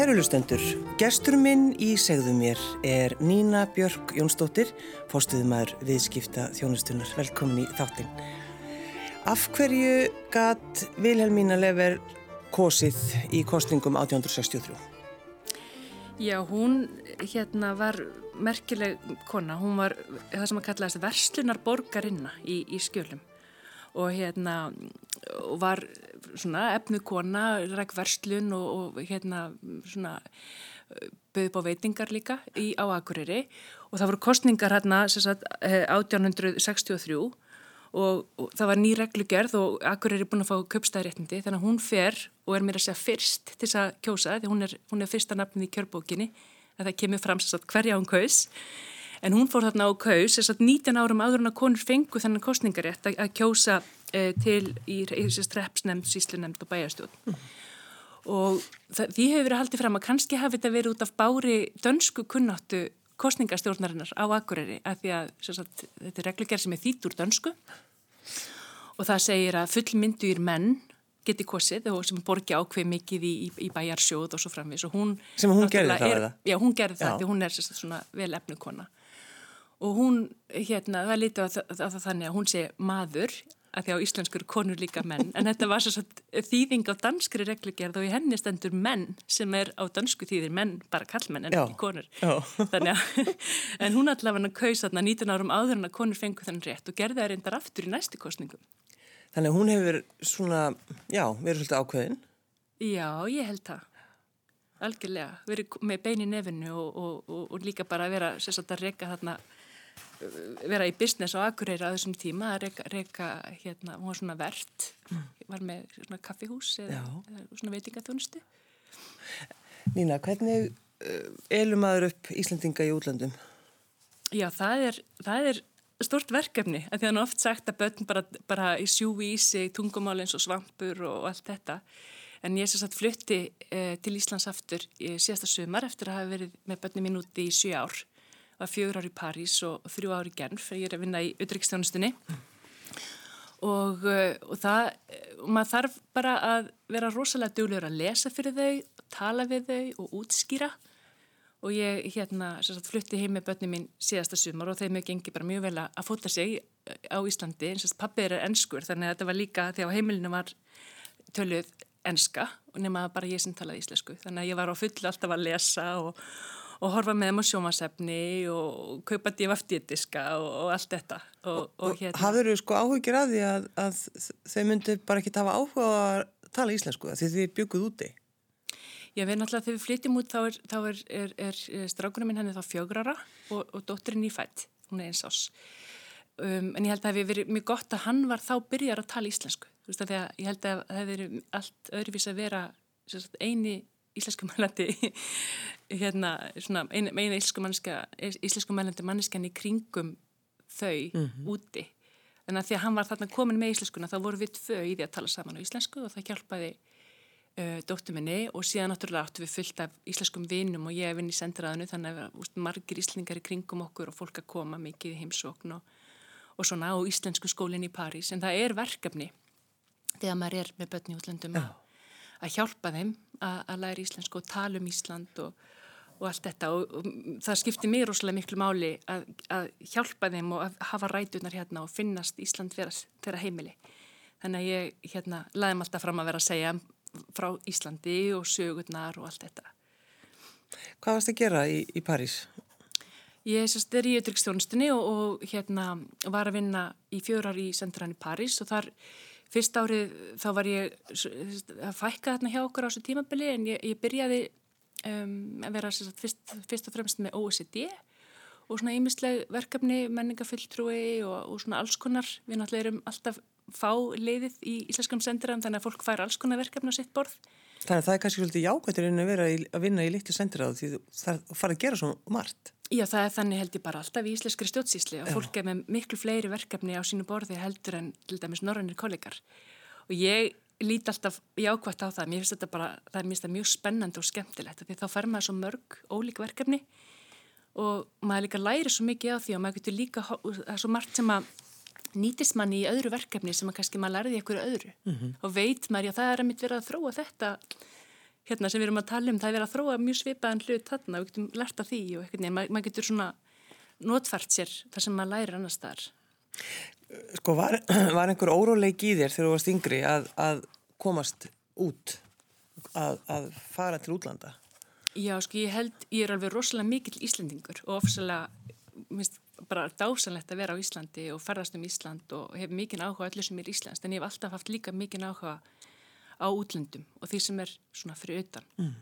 Kæru lustendur, gestur minn í segðu mér er Nína Björk Jónsdóttir, fórstuðumæður viðskipta þjónustunar. Velkomin í þáttinn. Af hverju gatt Vilhelmína Lever kosið í kostningum 1863? Já, hún hérna var merkileg kona. Hún var það sem að kallaðist verslunar borgarinna í, í skjölum og hérna var svona efnu kona, ræk verslun og, og hérna svona bauð á veitingar líka í, á Akureyri. Og það voru kostningar hérna sagt, 1863 og, og það var ný reglugerð og Akureyri er búin að fá köpstæðréttindi þannig að hún fer og er mér að segja fyrst til þess að kjósa því hún er, hún er fyrsta nafnið í kjörbókinni að það kemur fram sagt, hverja hún kaus. En hún fór þarna á kaus, þess að 19 árum áður en að konur fengu þennan kostningarétt að, að kjósa e, til í, strepsnemnd, síslunemnd og bæjarstjórn. Mm. Og það, því hefur verið haldið fram að kannski hafi þetta verið út af bári dönsku kunnáttu kostningastjórnarinnar á Akureyri að því að sagt, þetta er reglugjær sem er þýtt úr dönsku og það segir að fullmynduðir menn geti kosið og sem borgi ákveð mikið í, í, í bæjarsjóð og svo framvis og hún... Sem hún gerði það eða? Já, hún gerði það því hún er svona vel efnu kona og hún, hérna, það lítið á það þannig að hún sé maður að því á íslenskur konur líka menn en þetta var svo þýðing á danskri reglugjörð og í henni stendur menn sem er á dansku þýðir menn, bara kallmenn en já, ekki konur. Að, en hún allavega kaus þarna 19 árum áður en að konur fengu þannig rétt og gerði það reyndar aftur í næstu kostningum Þannig að hún hefur svona, já, verið svolítið ákveðin. Já, ég held það. Algjörlega, verið með bein í nefinu og, og, og, og líka bara að vera sérstaklega að reyka þarna vera í business á Akureyri á þessum tíma að reyka, reyka hérna, hún var svona verðt, mm. var með svona kaffihús eða, eða svona veitingaþjónustu. Nína, hvernig uh, elum aður upp Íslandinga í útlandum? Já, það er, það er stort verkefni, að því að hann oft sagt að börn bara, bara í sjúi í sig tungumál eins og svampur og, allt þetta en ég sem sagt flutti eh, til Íslands aftur í síðasta sumar eftir að hafa verið með börnum mín úti í sjö ár var fjögur ár í París og þrjú ár í Genf ég er að vinna í utryggsstjónustunni og, uh, og það og maður þarf bara að vera rosalega duglegur að lesa fyrir þau tala við þau og útskýra. Og ég hérna sagt, flutti heim með börnum mín síðasta sumar og þeim hefur gengið bara mjög vel að fóta sig á Íslandi. Eins og pappið er ennskur þannig að þetta var líka þegar heimilinu var töluð ennska og nema bara ég sem talaði íslensku. Þannig að ég var á fullu alltaf að lesa og og horfa með þeim á sjómasefni og kaupa divaftítiska og, og allt þetta. Og, og hérna... Hafður þú sko áhugir að því að, að þau myndu bara ekki tafa áhuga að tala íslensku því þið bygguð úti? Já, við náttúrulega þegar við flytjum út þá er, er, er, er strákunum minn henni þá fjögrara og, og dótturinn í fætt, hún er eins ás. Um, en ég held að það hefði verið mjög gott að hann var þá byrjar að tala íslensku. Þú veist að, að ég held að það hefði verið allt öðruvís að vera eini íslenskumælandi hérna, svona, eina, eina íslenskumælandi manneskan í kringum þau mm -hmm. úti. En að því að hann var þarna komin með íslenskuna þá voru við tvö í því að tala saman á íslensku og það hjálpaði uh, dóttu minni og síðan náttúrulega áttu við fullt af íslenskum vinnum og ég er vinn í sendraðinu þannig að úst, margir íslengar í kringum okkur og fólk að koma mikið í heimsókn og, og svona á íslensku skólinn í París. En það er verkefni þegar maður er með börn í útlöndum að að hjálpa þeim að, að læra íslensku og tala um Ísland og, og allt þetta og, og það skiptir mér rosalega miklu máli að, að hjálpa þeim og að hafa rætunar hérna og finnast Ísland vera heimili. Þannig að ég hérna laðum alltaf fram að vera að segja frá Íslandi og sögurnar og allt þetta. Hvað varst að gera í, í París? Ég sérst er í auðvitaðstjónustunni og, og hérna var að vinna í fjórar í sendran í París og þar Fyrst árið þá var ég að fækka þarna hjá okkur á þessu tímabili en ég, ég byrjaði um, að vera sagt, fyrst, fyrst og fremst með OECD og svona ímisleg verkefni, menningafulltrúi og, og svona alls konar. Við náttúrulega erum alltaf fá leiðið í Íslandskum sendiram þannig að fólk fær alls konar verkefni á sitt borð. Þannig að það er kannski svolítið jákvæmtur inn að vera í, að vinna í litlu sendiráð því það fara að gera svo margt. Já, það er þannig held ég bara alltaf í íslenskri stjórnsísli og fólk er með miklu fleiri verkefni á sínu borði heldur en til dæmis norrannir kollegar. Og ég líti alltaf jákvæmt á það, mér finnst þetta bara, það er þetta mjög spennandi og skemmtilegt því þá fer maður svo mörg ólík verkefni. Og maður líka læri svo mikið á því og maður getur líka, það er svo margt sem að nýtist manni í öðru verkefni sem að kannski maður lærði einhverju öðru mm -hmm. og veit maður, já það er að mitt vera að þróa þetta hérna sem við erum að tala um, það er verið að þróa mjög svipaðan hlut þarna og við getum lært af því og eitthvað nefn, maður getur svona notfært sér það sem maður lærir annars þar. Sko var, var einhver óróleik í þér þegar þú varst yngri að, að komast út, að, að fara til útlanda? Já, sko ég held, ég er alveg rosalega mikill Íslandingur og ofsalega, minnst bara dásanlegt að vera á Íslandi og ferðast um Ísland og hef mikinn áhuga öllu sem er Íslands, en ég hef alltaf haft líka mikinn áhuga á útlöndum og því sem er svona fyrir utan. Mm.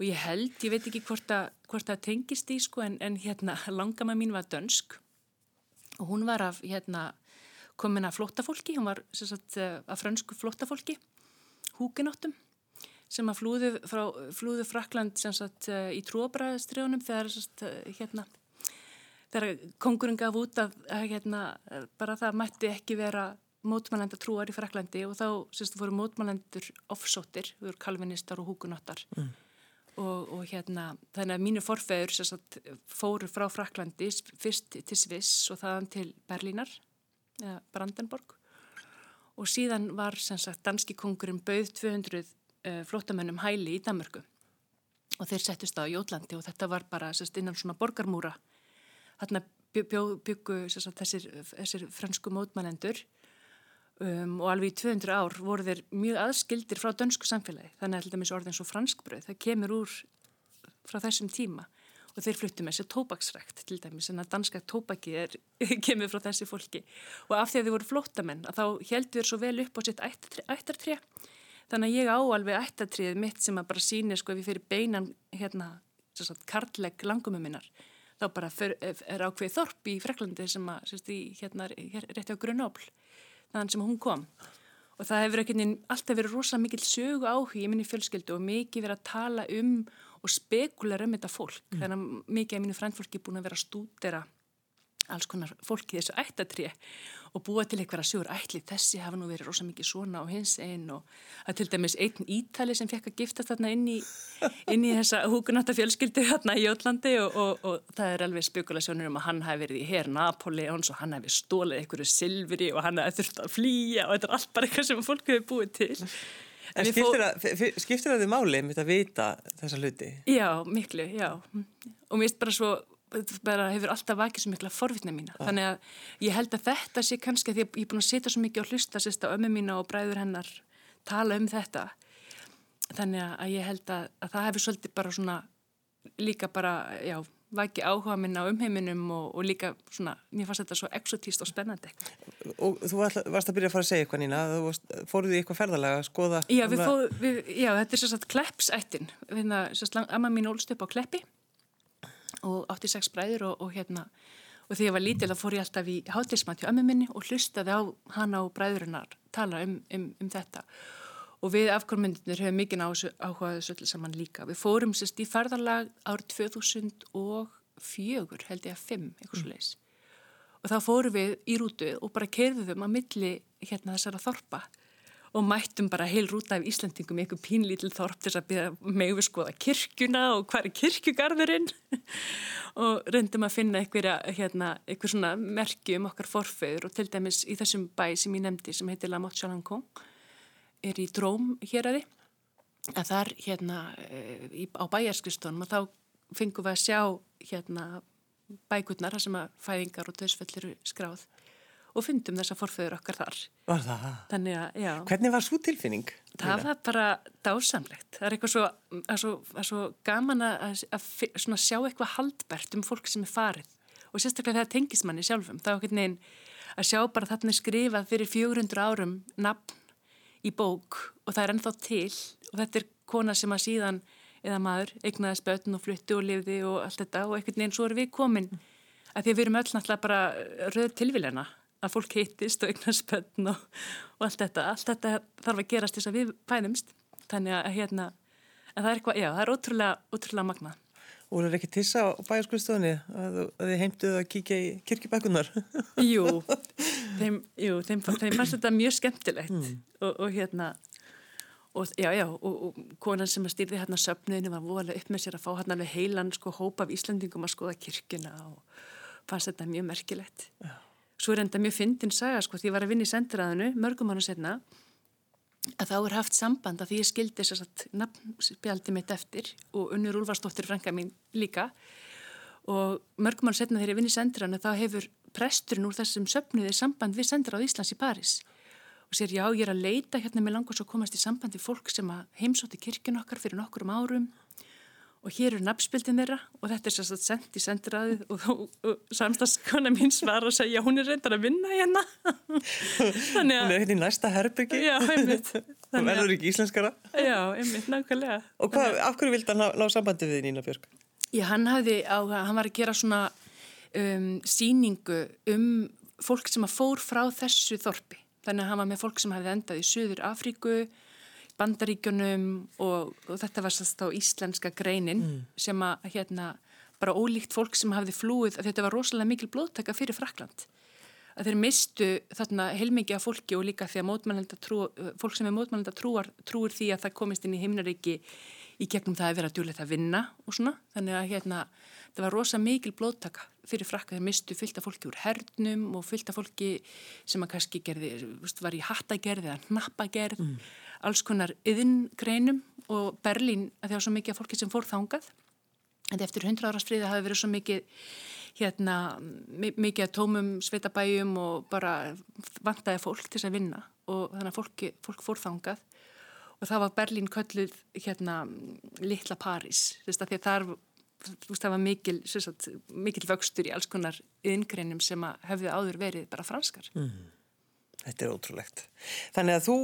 Og ég held, ég veit ekki hvort að, hvort að tengist í sko, en, en hérna langama mín var dönsk og hún var af hérna komin að flóttafólki, hún var sagt, af frönsku flóttafólki, húkinóttum sem að flúðu, frá, flúðu Frakland sagt, í tróbræðastriðunum þegar sagt, hérna þegar kongurinn gaf út að, að hérna, bara það mætti ekki vera mótmælenda trúar í Fraklandi og þá sérstu fóru mótmælendur offsóttir, við vorum kalvinistar og húkunottar mm. og, og hérna þannig að mínu forfeður sérstu fóru frá Fraklandi fyrst til Sviss og þaðan til Berlínar eða Brandenborg og síðan var sérstu danski kongurinn bauð 200 uh, flottamennum hæli í Danmörku. Og þeir settust á Jólandi og þetta var bara sérstu innan svona borgarmúra þarna byggu þessir, þessir fransku mótmælendur um, og alveg í 200 ár voru þeir mjög aðskildir frá dönsku samfélagi. Þannig að þetta orðin svo franskbröð það kemur úr frá þessum tíma. Og þeir fluttu með sér tópaksrækt til dæmis en að danska tópaki er, kemur frá þessi fólki. Og af því að þið voru flóttamenn að þá heldur þér svo vel upp á sitt ættartré þannig að ég á alveg ættartríð mitt sem að bara síni sko ef ég fyrir beinan hérna, kartlegg langumum minnar þá bara fyr, er ákveð þorp í Freklandi sem að, sérst, í, hérna, hér, rétti á Grunóbl, þannig sem hún kom. Og það hefur ekki alltaf verið rosalega mikil sögu áhug í minni fjölskyldu og mikið verið að tala um og spekulara um þetta fólk. Mm. Þannig að mikið af mínu frændfólki er búin að vera að stúdera alls konar fólki þessu ættatrið og búa til eitthvað að sjóður ætli þessi hafa nú verið rosa mikið svona og hins einn og að til dæmis einn ítali sem fekk að gifta þarna inn í, inn í þessa húkunáta fjölskyldu þarna í Jótlandi og, og, og það er alveg spekulasjónur um að hann hafi verið í hér Napoleons og hann hafi stólið einhverju silfri og hann hafi þurft að flýja og þetta er allt bara eitthvað sem fólk hefur búið til. En skiptir það, skiptir það þið máli mitt að vita þessa hluti? Já, miklu, já. Og mér finnst bara svo bara hefur alltaf vakið svo mikla forvitna mína. Ja. þannig að ég held að þetta sé kannski að ég er búin að setja svo mikið og hlusta sérst á ömmu mína og bræður hennar tala um þetta. Þannig að ég held að, að það hefur svolítið bara svona líka bara, já, vakið áhuga minna á umheiminum og, og líka svona, mér fannst þetta svo exotíst og spennandi. Og þú varst að byrja að fara að segja eitthvað Nína, þú fóruð í eitthvað ferðalega að skoða Já, við við, já þetta er sérst og 86 bræður og, og hérna og þegar ég var lítil þá fór ég alltaf í hátilsmann hjá ömmu minni og hlustaði á hana og bræðurinnar tala um, um, um þetta. Og við afkvörmyndinir hefum mikið áhugaðu svolítið saman líka. Við fórum sérst í ferðarlag árið 2004 held ég að 5 eitthvað svo leiðis og þá fórum við í rútu og bara kerðum að milli hérna þessara þorpa og mættum bara heil rúta af Íslandingum í einhver pínlítil þorp til að byrja með við skoða kirkjuna og hvað er kirkjugarðurinn? Og reyndum að finna einhverja hérna, einhver svona merki um okkar forfeyður og til dæmis í þessum bæ sem ég nefndi sem heitir La Motte-Chalancon er í dróm hér aði að þar hérna á bæjarskristónum og þá fengum við að sjá hérna bækurnar sem að fæðingar og döðsfellir skráð og fundum þessa forföður okkar þar. Var það? Þannig að, já. Hvernig var svo tilfinning? Það var bara dásamlegt. Það er eitthvað svo, að svo, að svo gaman að, að sjá eitthvað haldbært um fólk sem er farið og sérstaklega þegar tengis manni sjálfum. Það var eitthvað neginn að sjá bara þarna skrifað fyrir 400 árum nafn í bók og það er ennþá til og þetta er kona sem að síðan eða maður eignaði spötn og flytti og lifði og allt þetta og eitthvað neginn svo er við komin að því að við erum öll náttúrulega bara röð tilvílena að fólk heitist og eignast bönn og, og allt þetta. Allt þetta þarf að gerast þess að við fæðumst. Þannig að hérna, en það er eitthvað, já, það er ótrúlega, ótrúlega magnað. Og er ekki tissa á bæjarskriðstofunni að, að þið heimtuðu að kíkja í kirkibækunar? Jú, þeim, jú, þeim, þeim fannst þetta mjög skemmtilegt mm. og, og hérna, og já, já, og, og konan sem að stýrði hérna söpnuðinu var voðalega upp með sér að fá hérna alveg heilan sko hópa af Íslandingum að skoða kirkina og fannst þetta mjög merkilegt. Já. Svo er enda mjög fyndin saga sko því ég var að vinna í sendiræðinu mörgum mánu setna að þá er haft samband að því ég skildi þess að nafnspjaldi mitt eftir og unnur Úlfarsdóttir frænga mín líka. Og mörgum ára setna þegar ég vinn í sendirannu þá hefur presturinn úr þessum söpnuði samband við sendiráð Íslands í Paris og sér já ég er að leita hérna með langast og komast í sambandi fólk sem að heimsóti kirkun okkar fyrir nokkur um árum og hér eru nafnspildin þeirra og þetta er sérstaklega sendt í sendiræðið og, og, og samstagskona mín svar og segja hún er reyndar að vinna hérna. Þannig að Hún er hérna í næsta herbyggi Já, einmitt. Hún verður ekki íslenskara. Já, einmitt, nákvæmlega. Og hvað, af hverju vildi hann ná, ná sambandi við Nína Björg? Já, hann hafði á, hann var að gera svona um, síningu um fólk sem að fór frá þessu þorpi. Þannig að hann var með fólk sem hafði endað í Suður Afríku bandaríkjunum og, og þetta var sérst á íslenska greinin mm. sem að hérna bara ólíkt fólk sem hafði flúið að þetta var rosalega mikil blóttaka fyrir Frakland að þeir mistu þarna heilmikið af fólki og líka því að trú, fólk sem er mótmælenda trúar trúir því að það komist inn í heimnaríki í gegnum það að vera djúlegt að vinna og svona. Þannig að hérna það var rosa mikil blóttaka fyrir frakka. Þeir mistu fylgta fólki úr hernum og fylgta fólki sem að kannski gerði, var í hattagerði eða nappagerð mm alls konar yðingreinum og Berlín að það var svo mikið fólki sem fór þángað en eftir 100 ára stríði hafi verið svo mikið hérna, mikið að tómum sveitabæjum og bara vantæði fólk til að vinna. Og þannig að fólki, fólk fór þángað og það var Berlín kölluð hérna litla París. Þess að því að þar það var mikil, sagt, mikil vöxtur í alls konar yðingreinum sem hefði áður verið bara franskar. Mm. Þetta er ótrúlegt. Þannig að þú,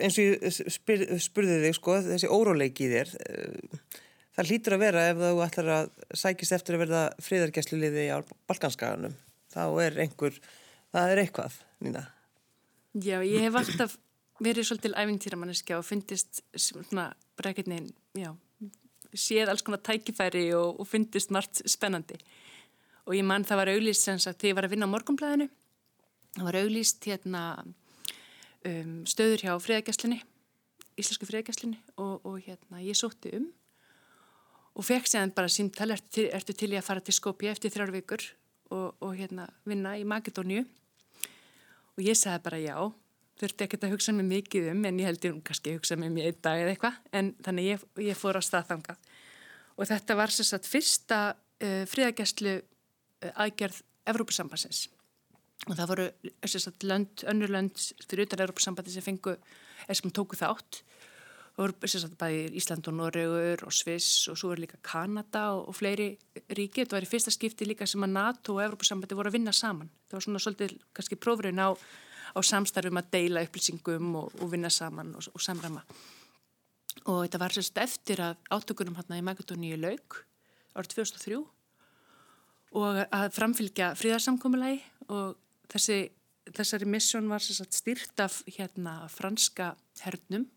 eins og ég spyr, spurði þig, sko, þessi óróleiki í þér, eh, það hlýtur að vera ef þú ætlar að sækist eftir að verða fríðargæsluliði á Balkanskaganum. Þá er einhver, það er eitthvað, Nína. Já, ég hef alltaf verið svolítil æfintýramanniski og fyndist svona brekirnin, já, séð alls konar tækifæri og, og fyndist margt spennandi. Og ég mann það var auðlýst sem sagt, þegar ég var að vinna á morgumblæðinu það var auglýst hérna, um, stöður hjá friðagjastlinni, íslensku friðagjastlinni og, og hérna, ég sótti um og fekk séðan bara símtal, ertu, ertu til ég að fara til Skopje eftir þrjár vikur og, og hérna, vinna í Makedóniu og ég sagði bara já, þurfti ekkert að hugsa mér mikið um en ég held ég kannski að hugsa mér mjög einn dag eða eitthvað en þannig ég, ég fór á staðþangað og þetta var sérstaklega fyrsta uh, friðagjastlu uh, aðgerð Evrópusambassins og það voru lönd, önnur lönd fyrir utan Európa-sambandi sem fengu eða sem tóku þátt. Það voru sagt, bæði Ísland og Noregur og Sviss og svo er líka Kanada og, og fleiri ríki, þetta var í fyrsta skipti líka sem að NATO og Európa-sambandi voru að vinna saman. Það var svona svolítið kannski prófurinn á, á samstarfum að deila upplýsingum og, og vinna saman og, og samræma. Og þetta var sérst eftir að átökunum hérna í Magadóníu laug árið 2003 og að framfylgja fríðarsamkommulagi og þessi, þessari missjón var stýrt af hérna franska hernum.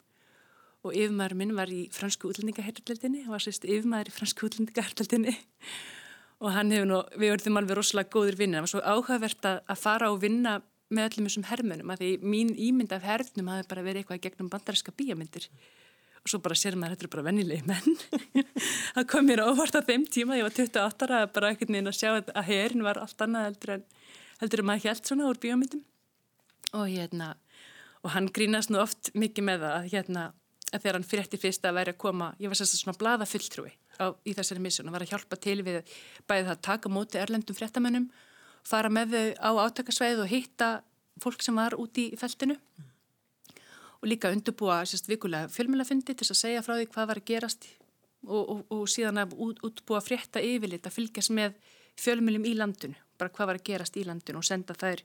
Og yfirmæður minn var í fransku útlendingaherrleldinni og var sérst yfirmæður í fransku útlendingaherrleldinni og hann hefur nú, við verðum alveg rosalega góður vinnir, það var svo áhugavert að, að fara og vinna með öllum þessum hermunum að því mín ímynd af hernum hafi bara verið eitthvað gegnum bandarinska bíamyndir og svo bara sér maður þetta er bara vennilegi menn. Það kom mér óvart á þeim tíma, ég var 28 ára bara ekkert neina að sjá að herin var allt annað heldur en heldur að maður held svona úr bíómyndum og hérna og hann grínast nú oft mikið með það að hérna að þegar hann frétti fyrst að væri að koma ég var sérst svona blada fulltrúi á, í þessari missjón og var að hjálpa til við bæðið að taka móti erlendum fréttamönnum fara með þau á átakasveið og hitta fólk sem var úti í feltinu mm. og líka undurbúa sérst vikulega fjölmjölafundi til að segja frá því hvað var að gerast og, og, og síðan að út, útbúa frétta yfirlit að fylgjast með fjölmjöljum í landinu bara hvað var að gerast í landinu og senda þær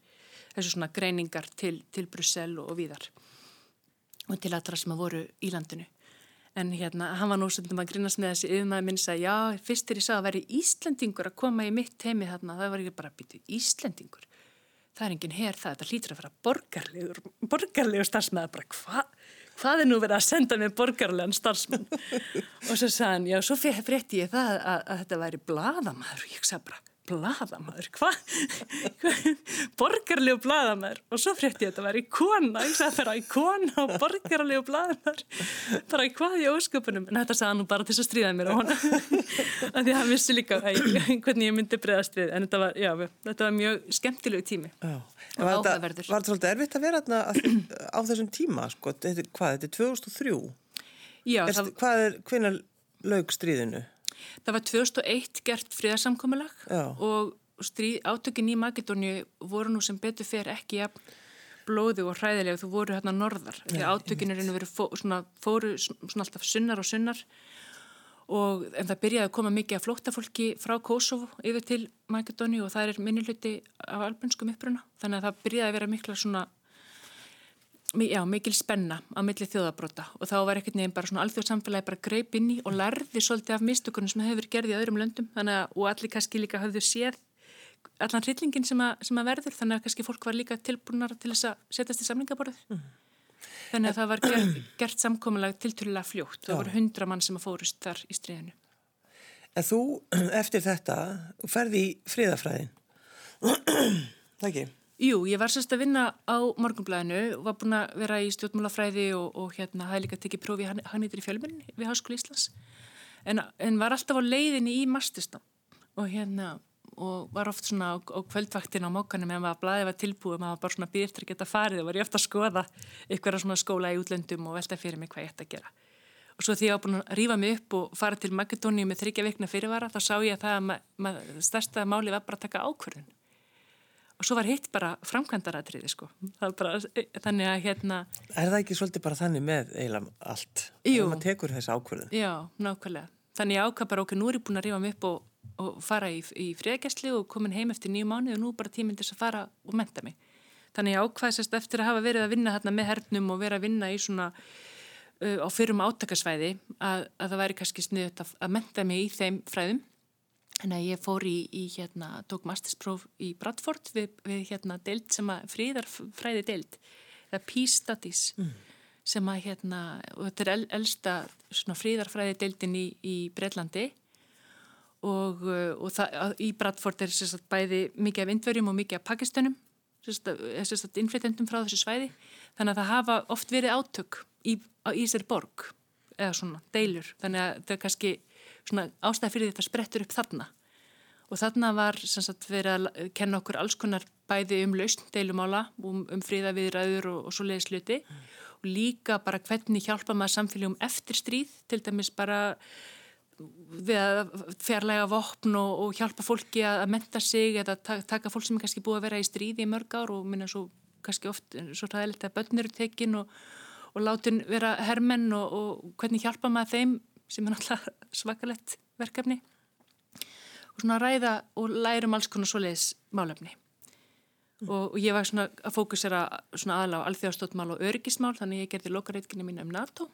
þessu svona greiningar til, til Brussel og, og víðar og til allra sem að voru í landinu. En hérna, hann var nú svolítið að grínast með þessi yfirmæði minn að já, fyrst er ég sá að veri Íslendingur að koma í mitt heimi þarna, það var ekki bara að bytja Íslendingur. Það er enginn hér það, þetta hlýtur að vera borgarlegur, borgarlegur starfsmæðar, bara hvað? Hvað er nú verið að senda með borgarlegan starfsmenn? og svo sagði hann, já, svo frétti ég það að, að þetta væri bladamæður og ég sagði bara, bladamæður, hvað? borgarlegu bladamæður og svo frétti ég að þetta var í kona. Ég sagði það var í kona og borgarlegu bladamæður bara í hvað í ósköpunum? En þetta sagði hann bara til að stríða mér og hann að því að hann vissi líka hvernig ég myndi bregðast við. En þetta var, já, þetta var mjög skemmtilegu tími. Já. og áhugaverður. Var þetta svolítið erfitt að vera á þessum tíma, sko, þetta, hvað, þetta er 2003 Já, er, það, Hvað er, hvernig lög stríðinu? Það var 2001 gert fríðarsamkomilag og átökin í Makedóni voru nú sem betur fer ekki að blóðu og hræðilega þú voru hérna norðar. Því átökin er einu verið fó, svona, fóru svona alltaf sunnar og sunnar. Og en það byrjaði að koma mikið af flóttafólki frá Kosovo yfir til Makedóni og það er minnilhuti af albunskum uppruna. Þannig að það byrjaði að vera mikla svona já, mikil spenna á milli þjóðabrota og þá var ekkert nefn bara svona alþjóðsamfélagi bara greip inn í og lærði svolítið af mistökunum sem hefur gerðið í öðrum löndum að, og allir kannski líka hafðu séð allan hryllingin sem, sem að verður þannig að kannski fólk var líka tilbúinar til þess að setjast í samlingaborðið mm. þannig að það var gert, gert samkominlega tilturlega fljótt það voru hundra mann sem að fórust þar í stríðinu En þú, eftir þetta, ferði í fríðafræðin Það ekki? Jú, ég var sérst að vinna á morgunblæðinu og var búin að vera í stjórnmálafræði og, og hérna hafði líka tekið prófi hannýttir í fjölmunni við Háskóli Íslands en, en var alltaf á leiðinni í mastistam og hérna og var oft svona á, á kvöldvaktin á mókanum en maður blæði var tilbúið, maður bara svona býrtir að geta farið og var ég ofta að skoða ykkur svona skóla í útlöndum og velta fyrir mig hvað ég ætti að gera. Og svo því ég var búin að rýfa mig upp og fara til Makedóni með þryggja vikna fyrirvara þá sá ég að það að stærsta máli var bara að taka ákvörðun og svo var hitt bara framkvæmdaratriði sko. Bara, þannig að hérna... Er það ekki svolítið bara þannig með eiginlega allt? Jú. Þegar maður tekur þessi ákvörðin? Já, nákvæmlega. Þannig ég ákvað bara okkur, nú er ég búin að rífa mig upp og, og fara í, í fríðagæsli og komin heim eftir nýju mánu og nú bara tíminn til að fara og menta mig. Þannig ég ákvaðsast eftir að hafa verið að vinna hérna með hernum og vera að vinna í svona uh, á fyrrum átakasvæði að, að það væri kannski sniðut að, að menta mig í þeim fræðum Þannig að ég fór í, í hérna, tók masterspróf í Bradford við, við hérna deild sem að fríðarfræði deild, það er Peace Studies mm. sem að hérna, og þetta er el, elsta svona fríðarfræði deildin í, í Breitlandi og, og það, í Bradford er sagt, bæði mikið af indverjum og mikið af Pakistanum, innflytendum frá þessu svæði, þannig að það hafa oft verið átök í, í sér borg eða svona deilur, þannig að það er kannski svona ástæði fyrir þetta sprettur upp þarna og þarna var sagt, verið að kenna okkur alls konar bæði um lausn deilumála, um, um fríðaviðræður og, og svo leiðis sluti mm. og líka bara hvernig hjálpa maður samfélagum eftir stríð, til dæmis bara við að fjarlæga vopn og, og hjálpa fólki að menta sig eða taka fólk sem er kannski búið að vera í stríði í mörg ár og minna svo kannski oft svo ræðilegt að börnir eru tekin og, og látin vera hermenn og hvernig hjálpa maður þeim sem er náttúrulega svakalett verkefni. Og svona ræða og lærum alls konar svoleiðis málefni. Mm. og, og ég var svona að fókusera svona aðla á alþjóðastóttmál og örgismál þannig ég gerði lokareitkinni mín um NATO.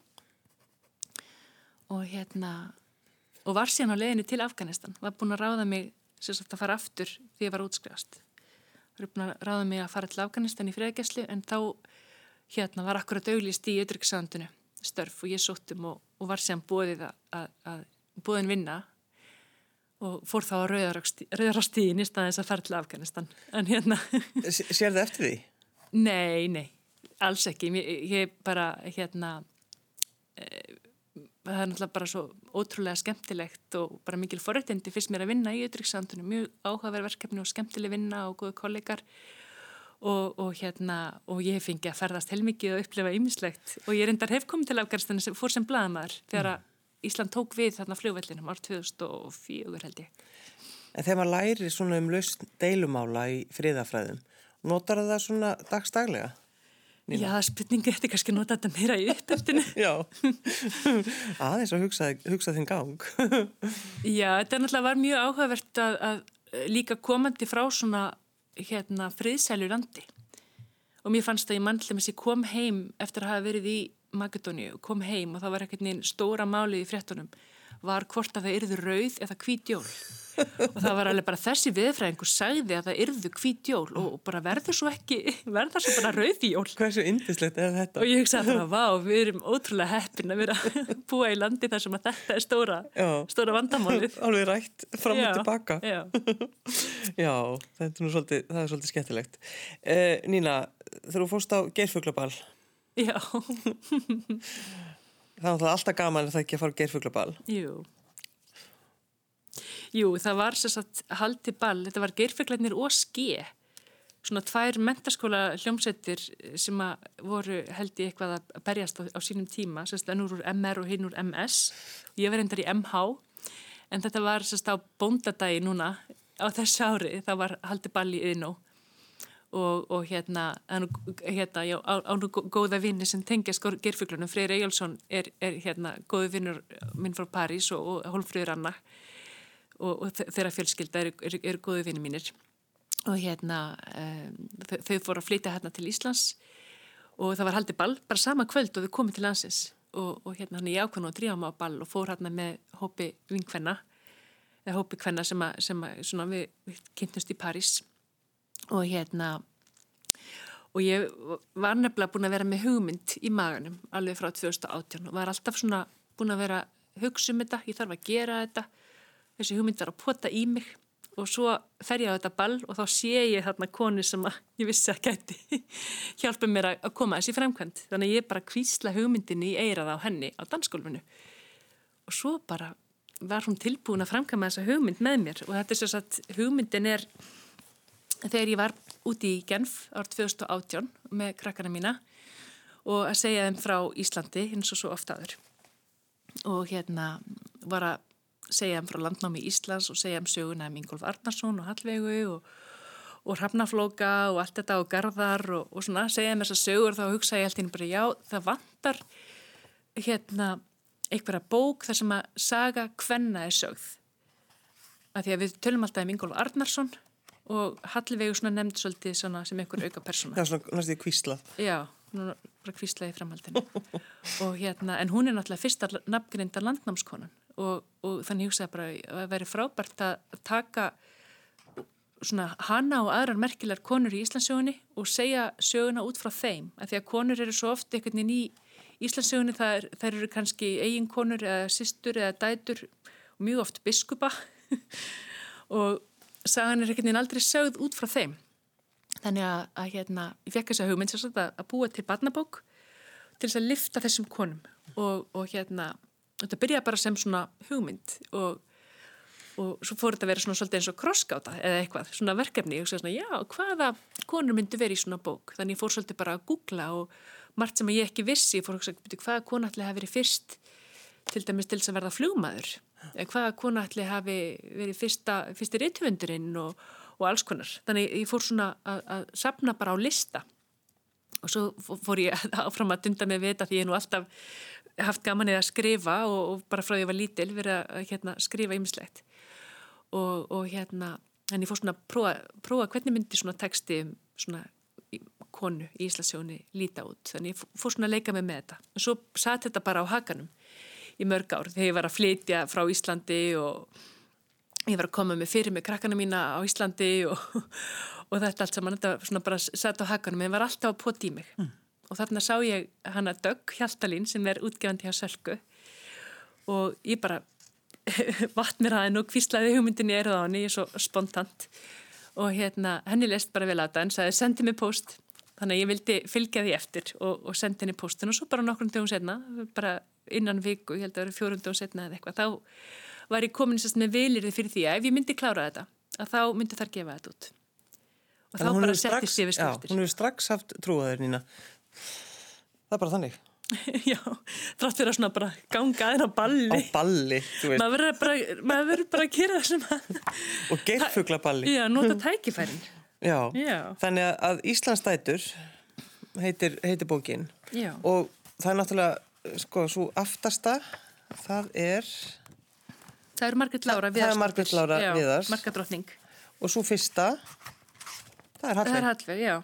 Og hérna og var síðan á leðinu til Afganistan. Var búin að ráða mig sagt, að fara aftur því ég var útskrifast. Var búin að ráða mig að fara til Afganistan í freðgæsli en þá hérna var akkurat auglist í ödryggsandunu störf og ég sóttum og, og var sem bóðið að, að, bóðin vinna og fór þá að rauðarástíðin í staðins að til Afganistan. En hérna Sér það eftir því? Nei, nei, alls ekki. Ég, ég bara hérna e, það er náttúrulega bara svo ótrúlega skemmtilegt og bara mikil forrættindi fyrst mér að vinna í auðvitað mjög áhugaverð verkefni og skemmtileg vinna og góðu kollegar og, og hérna og ég fengi að ferðast heilmikið og upplefa ymmislegt og ég reyndar hef komið til Afganistan sem fór sem blaðamæður þegar að Ísland tók við þarna fljóvellinum ár 2004 held ég. En þegar maður læri svona um laust deilumála í friðafræðum, notar það svona dagstaglega? Nýna? Já, spurningi er kannski nota þetta meira í upptöftinu. Já, aðeins að hugsa, hugsa þinn gang. Já, þetta náttúrulega var mjög áhugavert að, að líka komandi frá svona hérna friðsælu landi. Og mér fannst að ég mannlega með sér kom heim eftir að hafa verið í Makedóni og kom heim og það var ekkert nýjum stóra máli í fréttunum var hvort að það yrðu rauð eða hvít jól og það var alveg bara þessi viðfræðingur sagði að það yrðu hvít jól og bara verður svo ekki, verður svo bara rauð jól. Hversu indislegt er þetta? Og ég hugsaði bara, vá, við erum ótrúlega heppin að vera búa í landi þar sem að þetta er stóra, Já. stóra vandamálið. Alveg rætt fram og tilbaka. Já, Já, þetta er nú svolítið, það er svolítið skemmtilegt. Eh, Nína, þú fórst á geirfuglabal, já, það var alltaf gaman að það ekki að fara geirfuglabal. jú. Jú, það var sér satt haldi ball, þetta var geirfeglarnir og ske, svona tvær mentaskóla hljómsettir sem voru held í eitthvað að berjast á, á sínum tíma, sérst ennur úr MR og hinn úr MS ég var endar í MH, en þetta var sérst á bóndadagi núna á þessu ári, það var haldi ball í Yðnó og, og hérna, hérna já, á, á nú góða vinni sem tengjast geirfuglunum, Freyr Egilson er, er hérna góði vinnur minn frá París og, og Hólfröður Anna og, og þeirra fjölskylda eru, eru, eru góðu vinni mínir. Og hérna um, þau, þau fóru að flytja hérna til Íslands og það var haldið ball bara sama kvöld og þau komið til landsins. Og, og hérna hann í ákvæmnu og dríðum á ball og fór hérna með hópi vinkvenna eða hópi kvenna sem, að, sem að, við kynntumst í París og hérna og ég var nefnilega búin að vera með hugmynd í maganum alveg frá 2018 og var alltaf svona búin að vera hugsa um þetta, ég þarf að gera þetta þessi hugmynd var að pota í mig og svo fer ég á þetta ball og þá sé ég þarna konu sem ég vissi að gæti hjálpa mér að koma þessi fremkvæmt þannig að ég bara kvísla hugmyndinni í eirað á henni á dansgólfinu. Og svo bara var hún tilbúin að framkama þessa hugmynd með mér og þetta er svo að hugmyndin er þegar ég var úti í Genf ár 2018 með krakkana mína og að segja þeim frá Íslandi eins og svo oftaður og hérna var að segja um frá landnámi Íslands og segja um söguna um Ingolf Arnarsson og Hallvegu og, og Hrafnaflóka og allt þetta og Garðar og, og svona segja um þessa sögur þá hugsa ég alltaf bara já það vantar hérna einhverja bók þar sem að saga hvenna er sögð. Að því að við tölum alltaf um Ingolf Arnarsson og Hallvegu svona nefnd svolítið svona sem einhver auka persóna. Er svona næstu kvísla. Já, hún er bara kvísla í framhaldinu og hérna en hún er náttúrulega fyrsta nafngrinda landnámskonan og, og þannig hugsaði bara að veri frábært að taka svona hana og aðrar merkilegar konur í Íslandsögunni og segja söguna út frá þeim að því að konur eru svo oft einhvern veginn í Íslandsögunni þær, þær eru kannski eigin konur eða sýstur eða dætur og mjög oft biskupa og sagan er einhvern veginn aldrei sögð út frá þeim. Þannig að, að hérna, ég fekk þess að hugmynd að, að búa til barnabók til þess að lifta þessum konum. Og, og hérna þetta byrjaði bara sem svona hugmynd og, og svo fór þetta að vera svona svolítið eins og krossgáta eða eitthvað, svona verkefni. Og svona já, hvaða konur myndi verið í svona bók? Þannig ég fór svolítið bara að googla og margt sem ég ekki vissi, ég fór að hugsa hvaða konu ætli hafi verið fyrst til dæmis til þess að verða flugmaður hvaða konu ætli hafi verið fyrsta, fyrsti reytuvendurinn og, og alls konar, þannig ég fór svona að, að sapna bara á lista. Og svo fór ég áfram að dunda með vita því ég nú alltaf haft gaman eða að skrifa og, og bara frá því ég var lítil verið að hérna, skrifa ymmislegt og, og hérna en ég fór svona að prófa, prófa hvernig myndi svona texti um svona konu í Íslasjóni líta út. Þannig ég fór svona að leika mig með þetta. Og svo satt þetta bara á hakanum í mörg ár. Þegar ég var að flytja frá Íslandi og ég var að koma með fyrir með krakkana mína á Íslandi og, og þetta allt saman, þetta svona bara satt á hakanum en var alltaf að poti í mig. Mm. Og þarna sá ég hana Dögg Hjaltalín sem er útgefandi hjá Sölku. Og ég bara vatt mér aðeins og kvíslaði hugmyndinni eruð á henni, ég er svo spontant. Og hérna henni leist bara vel að það en sagði sendi mig post þannig að ég vildi fylgja því eftir og, og sendi henni postin og svo bara nokkrum dögum setna bara innan viku, ég held að það eru fjórundum setna eða eitthvað, þá var ég komin sérst með vilirði fyrir því að ef ég myndi klára þetta að þá myndi þar gefa þetta út. Og þá bara settist ég við. Já, hún hefur strax haft trúaður nýna það er bara þannig. Já, þrátt fyrir að svona bara ganga aðeins á balli. Á balli, þú veist. Maður verður bara, bara að gera það sem og gerfugla balli já, nota tækifærin já. já, þannig að Íslands dætur heitir, heitir bókin já. og það er náttúrulega sko, svo aftasta það er það er Margrit Lára Viðars það er Margrit Lára Viðars Margadrottning og svo fyrsta það er Hallveig það er Hallveig, já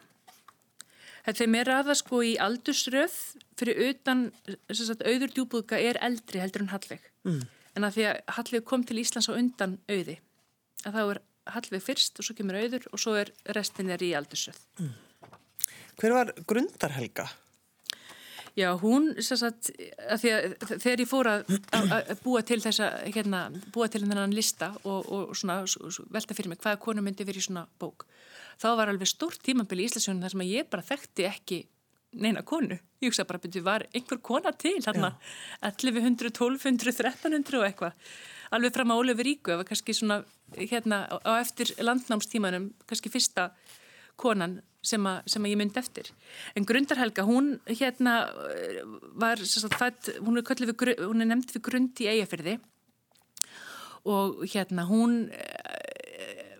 Þeim er aða sko í aldursröð fyrir utan sagt, auður djúbúðka er eldri heldur en Hallveig. Mm. en að því að Hallveig kom til Íslands á undan auði að þá er Hallveig fyrst og svo kemur auður og svo er restin er í aldursöð. Mm. Hver var Grundarhelga? Já, hún, sagt, að að þegar ég fór að, að búa til þessa, hérna, búa til þennan lista og, og svona, velta fyrir mig hvaða konu myndi verið í svona bók, þá var alveg stórt tímambili í Íslasjónum þar sem ég bara þekkti ekki neina konu. Ég hugsa bara, betur, var einhver kona til hérna, 1100, 1200, 1300 og eitthvað. Alveg fram á Ólefur Ríku, það var kannski svona, hérna, á eftir landnámstímanum, kannski fyrsta konan sem, a, sem að ég myndi eftir. En Grundarhelga, hún hérna var sagt, fætt, hún er, við, hún er nefnd við grund í eigafyrði og hérna hún uh,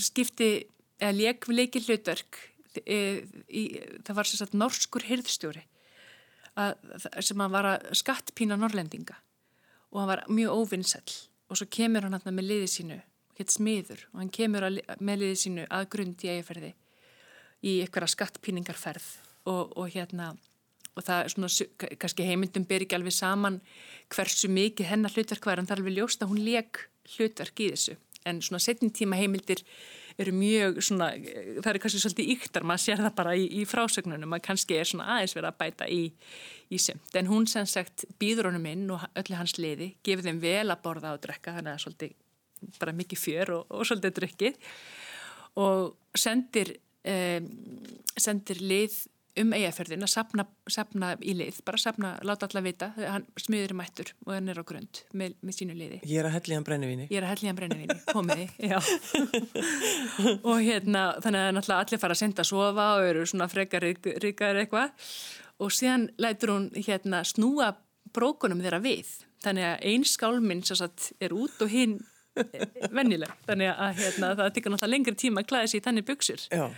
skipti eða leik við leikið hlutverk það var sagt, norskur hirðstjóri að, sem að var að skattpína norrlendinga og hann var mjög óvinnsell og svo kemur hann með liðið sínu, hétt smiður og hann kemur að, með liðið sínu að grund í eigafyrði í einhverja skattpíningarferð. Og, og hérna og það er svona, kannski heimundum ber ekki alveg saman hversu mikið hennar hlutverk var en það er alveg ljóst að hún leik hlutverk í þessu. En svona setjum tíma heimildir eru mjög svona, það er kannski svolítið yktar, maður sér það bara í, í frásögnunum maður kannski er svona aðeins verið að bæta í í semt, en hún sem sagt býður honum inn og öllu hans liði gefur þeim vel að borða og drekka, þannig að svolítið bara mikið fjör og, og svolítið drukkið. Og sendir um, sendir lið um eigaförðin að sapna, sapna í lið, bara sapna, láta alla vita hann smiður í mættur og hann er á grund með, með sínu liði. Ég er að hellja hann brennivíni. Ég er að hellja hann brennivíni, komiði, já. og hérna, þannig að allir fara að senda að sofa og eru svona frekar ríkar eitthvað og síðan lætur hún hérna snúa brókunum þeirra við. Þannig að einn skálminn er út og hinn vennileg. Þannig að hérna, það tekur náttúrulega lengri tíma að klæða sér í þannig buksur. Já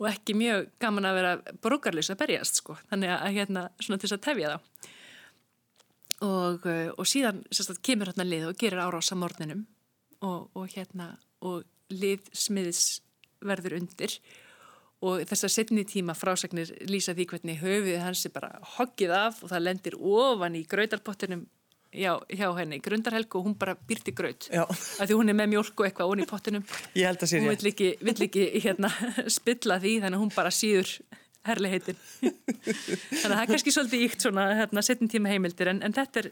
og ekki mjög gaman að vera brúkarlis að berjast sko, þannig að hérna svona til þess að tefja það og, eh, og síðan sagt, kemur hérna lið og gerir árása morninum og, og hérna og lið smiðis verður undir. Og þessar setni tíma frásagnir lýsa því hvernig höfuð hans er bara hoggið af og það lendir ofan í gröytarpottinum já, hjá henni, grundarhelgu og hún bara byrti gröð af því hún er með mjölk og eitthvað onni í pottinum. Ég held að sér ég hún vill ekki, vill ekki hérna, spilla því þannig að hún bara síður herliheitin þannig að það er kannski svolítið íkt svona hérna, setjum tíma heimildir en, en þetta er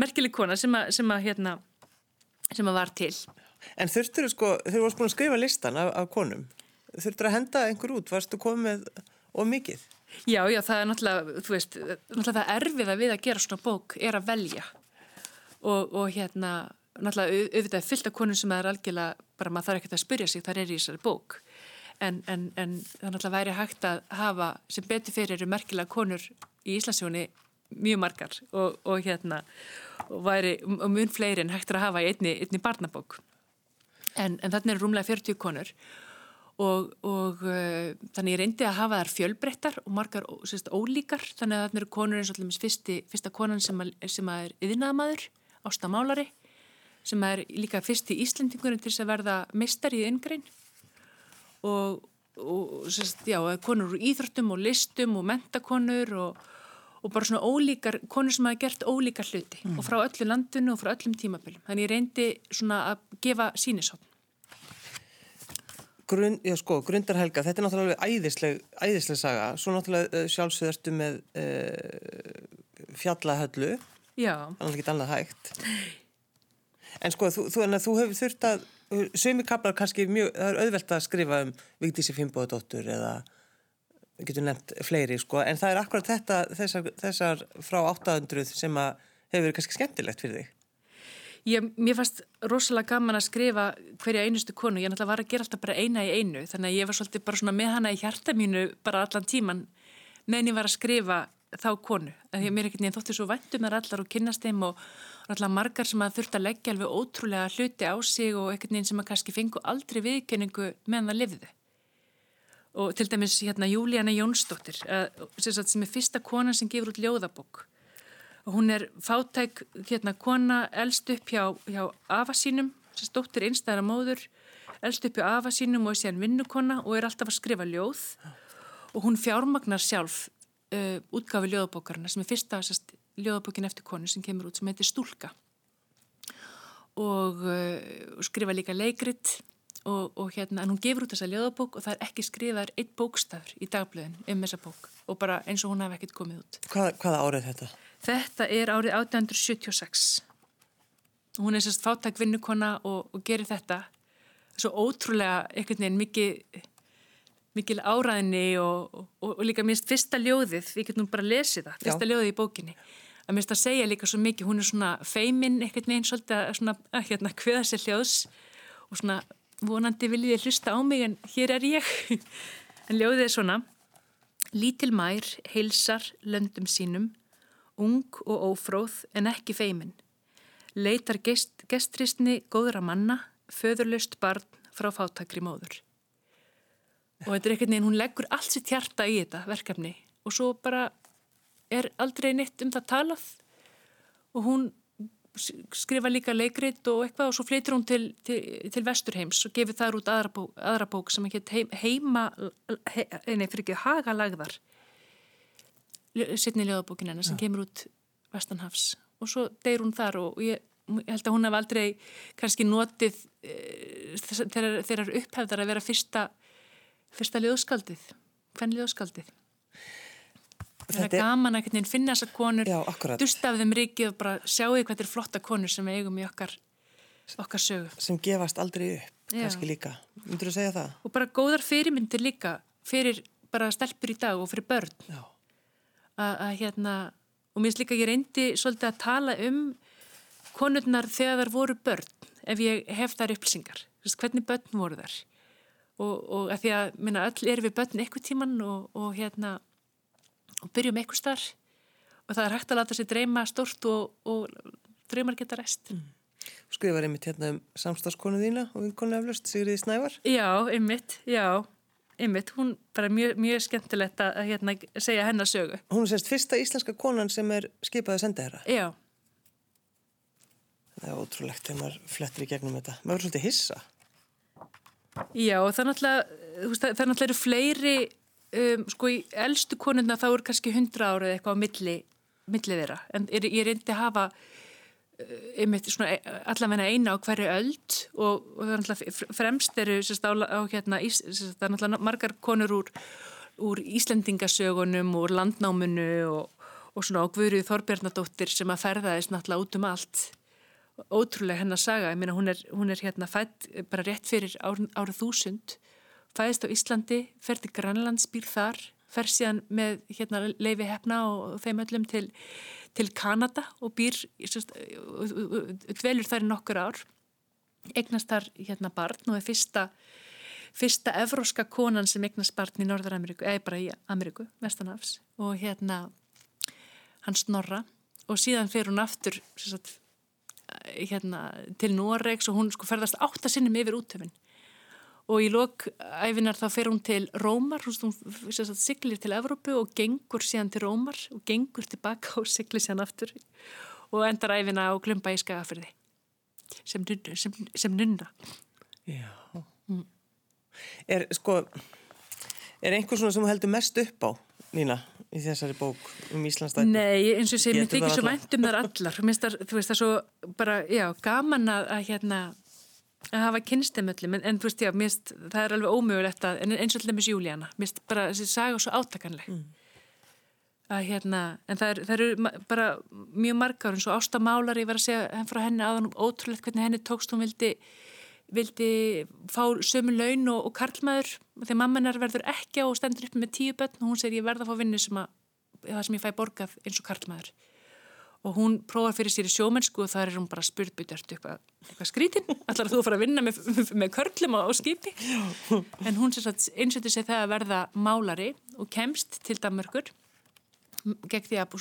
merkileg kona sem að, sem að, hérna, sem að var til. En þurftur sko, þau voru sko að skrifa listan af, af konum? Þurftur að henda einhver út, varstu komið og mikið? Já, já, það er náttúrulega, þú veist, náttúrulega það erfið að við að gera svona bók er að velja og, og hérna náttúrulega auðvitað fyllt af konum sem er algjörlega bara maður þarf ekkert að spyrja sig þar er í þessari bók. En, en, en það náttúrulega væri hægt að hafa sem betur fyrir eru merkilega konur í Íslandsjóni mjög margar og, og hérna og væri og mun fleiri en hægt að hafa í einni, einni barnabók. En, en þannig er rúmlega 40 konur og, og uh, þannig ég reyndi að hafa þær fjölbrettar og margar sérst, ólíkar. Þannig að þannig eru konur eins og allmis fyrsti, fyrsta konan sem, að, sem að er yðnaðamadur Ásta Málari sem er líka fyrst í Íslendingurinn til að verða meistar í yngrein og, og sérst, já, konur úr íþróttum og listum og mentakonur og, og bara svona ólíkar, konur sem hafa gert ólíkar hluti mm. og frá öllu landinu og frá öllum tímaböljum. Þannig ég reyndi svona að gefa sínisotn. Grund, já sko, Grundarhelga, þetta er náttúrulega æðisleg, æðisleg saga, svo náttúrulega uh, sjálfsögðarstu með uh, fjallahöllu. Þannig að geta annað hægt. En sko, þú, þú, þú hefur þurft að, sömi kaplar kannski mjög, það er auðvelt að skrifa um Vigdísi Fimboðadóttur eða við getum nefnt fleiri, sko, en það er akkurat þetta, þessar, þessar frá 800 sem að hefur verið kannski skemmtilegt fyrir þig. Ég, mér fannst rosalega gaman að skrifa hverja einustu konu, ég náttúrulega var að gera alltaf bara eina í einu, þannig að ég var svolítið bara svona með hana í hjarta mínu bara allan tíman meðan ég var að skrifa þá konu, því að mér ekkert nýjan þótti svo væntum er allar og kynast þeim og allar margar sem að þurft að leggja alveg ótrúlega hluti á sig og ekkert nýjan sem að kannski fengu aldrei viðkenningu meðan það lifði og til dæmis hérna Júlíana Jónsdóttir sem er fyrsta kona sem gefur út ljóðabokk hún er fátæk hérna kona elst upp hjá, hjá afa sínum sem stóttir einstæðara móður elst upp hjá afa sínum og er síðan vinnukonna og er alltaf að skrifa ljóð. Og hún fjármagnar sjálf uh, útgafi ljóðabókarna sem er fyrsta sest, ljóðabókin eftir konu sem kemur út sem heitir Stúlka og uh, skrifa líka leikrit og, og hérna, en hún gefur út þessa ljóðabók og það er ekki skrifaður eitt bókstafur í dagblöðin um þessa bók og bara eins og hún hef ekkert komið út. Hvað, hvaða árið þetta? Þetta er árið 1876. Hún er sérst fáttak vinnukonna og, og gerir þetta svo ótrúlega einhvern veginn mikið mikil áræðinni og, og, og líka minnst fyrsta ljóðið, við getum bara lesið það, fyrsta Já. ljóðið í bókinni að minnst að segja líka svo mikið, hún er svona feiminn einhvern veginn svolítið að hérna hviða sér hljóðs og svona vonandi viljið hlusta á mig en hér er ég. En ljóðið er svona Lítil mær heilsar löndum sínum ung og ófróð en ekki feiminn leitar gest, gestristni góðra manna föðurlust barn frá fátakri móður og þetta er einhvern veginn, hún leggur allt sitt hjarta í þetta verkefni. Og svo bara er aldrei neitt um það talað. Og hún skrifa líka leikrit og eitthvað og svo flytur hún til, til, til Vesturheims og gefur þar út aðra bók, aðra bók sem ekki heima he, nei, fyrir ekki hagalagðar. Sittni ljóðabókin hennar sem ja. kemur út Vestanhafs. Og svo deyr hún þar og ég, ég held að hún hef aldrei kannski notið e, þegar upphefðar að vera fyrsta fyrsta ljóðskaldið, hvern ljóðskaldið. Það er gaman að finna þessar konur, dusta af þeim rikið og bara sjáu hvað er flotta konur sem eigum í okkar, okkar sögu. Sem gefast aldrei upp, Já. kannski líka. Myndur þú segja það? Og bara góðar fyrirmyndir líka fyrir bara stelpur í dag og fyrir börn. Að hérna, og mér finnst líka ég reyndi svolítið að tala um konurnar þegar þar voru börn, ef ég hef þar upplýsingar. Hvernig börn voru þar? Og, og að því að minna, öll er við börn eitthvað tíman og, og hérna og byrjum eitthvað starf og það er hægt að láta sér dreyma stort og, og draumar geta rest mm. Skrifar einmitt hérna um samstagskonu þína og vinkonu eflust, Sigriði Snævar. Já, einmitt, já einmitt, hún bara mjög, mjög skemmtilegt að hérna, segja hennar sögu. Hún er sérst fyrsta íslenska konan sem er skipað að senda þeirra Já. Það er ótrúlegt þegar maður flettir í gegnum þetta. Maður verður svolítið hissa Já, það er náttúrulega, það er náttúrulega fleiri, um, sko í eldstu konuna þá er kannski hundra árið eitthvað á milli, milli þeirra, en er, ég reyndi að hafa uh, einmitt svona e, allavegna eina á hverju öld og, og það er náttúrulega fremst eru sérst á, á hérna, ís, sérst, það er náttúrulega margar konur úr, úr Íslendingasögunum, úr landnáminu og, og svona á Guðrið Þorbjarnadóttir sem að ferðaðist náttúrulega út um allt ótrúlega hennar saga, ég meina hún er, hún er hérna fætt bara rétt fyrir árið, þúsund, fæðist á Íslandi, fer til Grænlands, býr þar, fer síðan með hérna leifi hefna og þeim öllum til, til Kanada og býr, dvelur þar í nokkur ár, egnast þar hérna barn og er fyrsta, fyrsta evróska konan sem egnast barn í Norður-Ameríku, eða bara í Ameríku, Vestanafs og hérna hann snorra. Og síðan fer hún aftur, sagt, hérna, til Noregs og hún sko ferðast áttasinnum yfir útöfinn og í lokæfinar þá fer hún til Rómar, hún siglir til Evrópu og gengur síðan til Rómar og gengur tilbaka og siglir síðan aftur og endar æfina á glumba í skagafyrði sem, sem, sem nunna. Já. Mm. Er sko er einhver svona sem heldur mest upp á Nína? í þessari bók um Íslandsdæti? Nei, eins og sé, mér þykir svo mæntum þar allar, mér finnst það, þú veist það svo bara, já, gaman að, að hérna að hafa kynstemöllum, en, en þú veist, já, mér finnst það er alveg ómögulegt að, en eins og allir með Júlíana, mér finnst bara þessi saga svo átakanleg mm. að hérna, en það, er, eru bara mjög margar, eins og Ásta Málari var að segja henn frá henni aðan ótrúlegt hvernig henni tókst, hún vildi vildi fá sömu laun og, og karlmaður. Þegar mammanar verður ekki á og stendur upp með tíu börn og hún segir ég verða að fá vinnu sem að það sem ég fæ borgað eins og karlmaður. Og hún prófar fyrir sér í sjómennsku og það er hún bara spurtbytjart eitthvað, eitthvað skrítin allar að þú fara að vinna með, með körlum á, á skipi? En hún einsettir sig það að verða málari og kemst til Danmörkur gegn því að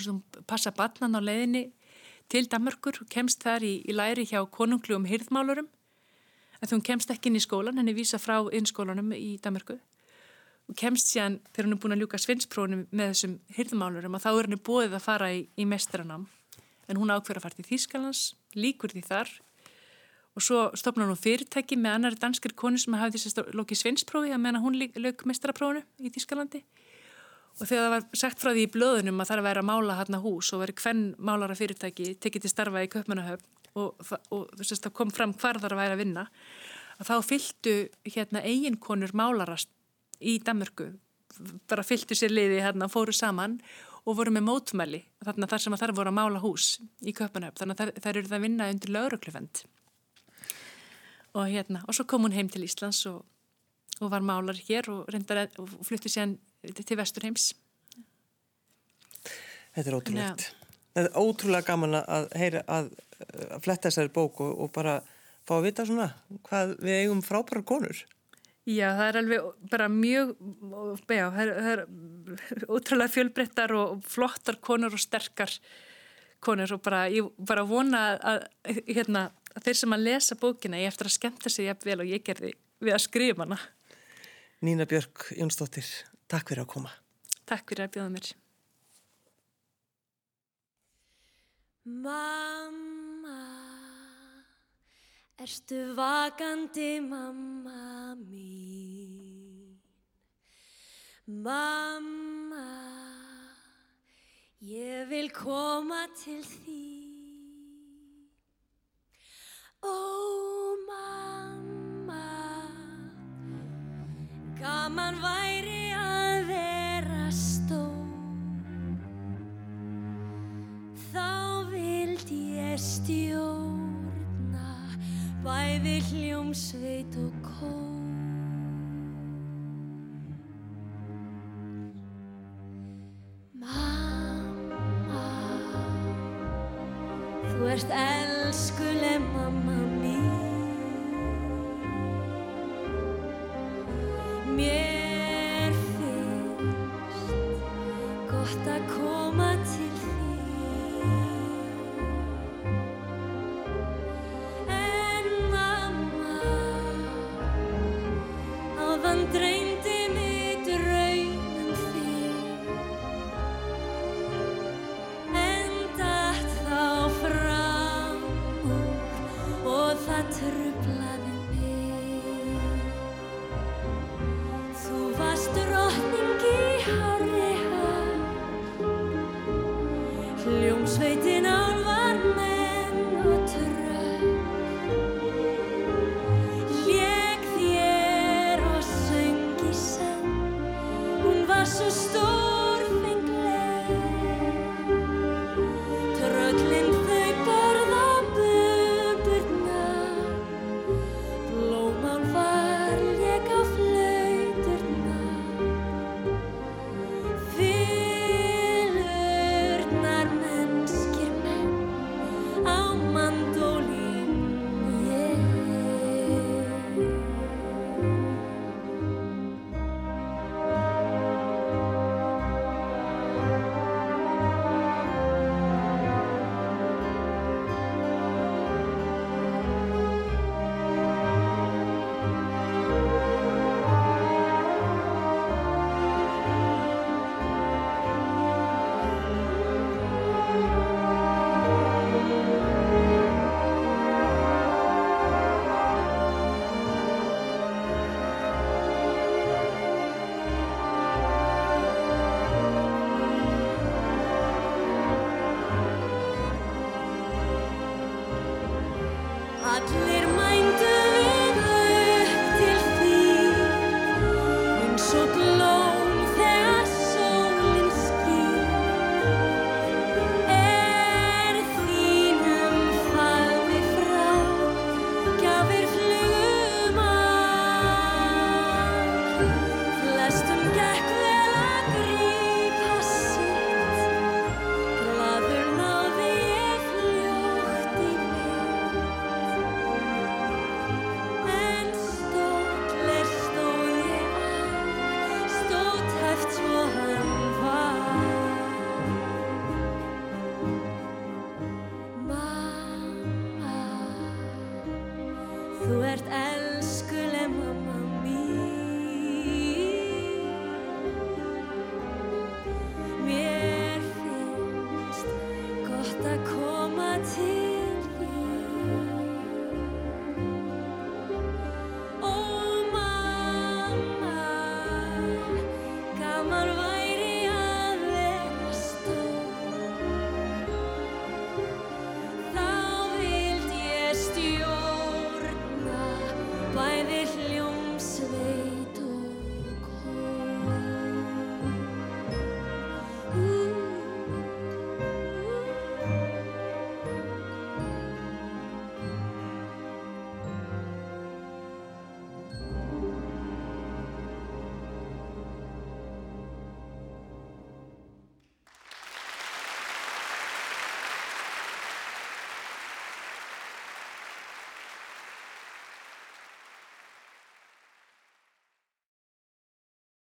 passa batnan á leiðinni til Danmörkur og kemst þar í, í læri hjá konungljum hirðmálurum en þú kemst ekki inn í skólan, henni vísa frá innskólanum í Danmarku og kemst síðan þegar hún er búin að ljúka svinsprónum með þessum hyrðumálurum og þá er henni bóðið að fara í, í mestranám en hún ákveður að fara til Þýskalands, líkur því þar. Og svo stopnar hún fyrirtæki með annari danskir konu sem hafi þess að lóki svinsprófi að menna hún lög mestraprónu í Þýskalandi. Og þegar það var sagt frá því í blöðunum að það er að vera að mála hérna hús og veri hvern málara fyrirtæki tekið til starfa í Köpmannahöfn og, og það kom fram hvar þar að væri að vinna að þá fylgtu hérna eiginkonur málarast í Danmörku bara fylgtu sér liði hérna fóru saman og voru með mótmæli þarna þar sem þar voru að mála hús í Köpmannahöfn þannig að þær eru það að vinna undir lauruglufend og hérna og svo kom hún heim til Íslands og, og var málar hér og, og flutti sér til Vesturheims. Þetta er ótrúlegt. Það er ótrúlega gaman að heyra að, að fletta þessari bók og, og bara fá að vita svona hvað við eigum frábæra konur. Já, það er alveg bara mjög, já, það er, það er ótrúlega fjölbrettar og flottar konur og sterkar konur og bara, ég bara vona að, hérna, að þeir sem að lesa bókina ég eftir að skemmta sig jafn vel og ég gerði við að skrifa hana. Nína Björk Jónsdóttir, Takk fyrir að koma. Takk fyrir að bjóða mér. Mamma, erstu vakandi mamma mín? Mamma, ég vil koma til því. Ó, mamma, gaman væri stjórna bæði hljómsveit og kór. Mamma, þú ert elskuleg mamma mín. Mér finnst gott að koma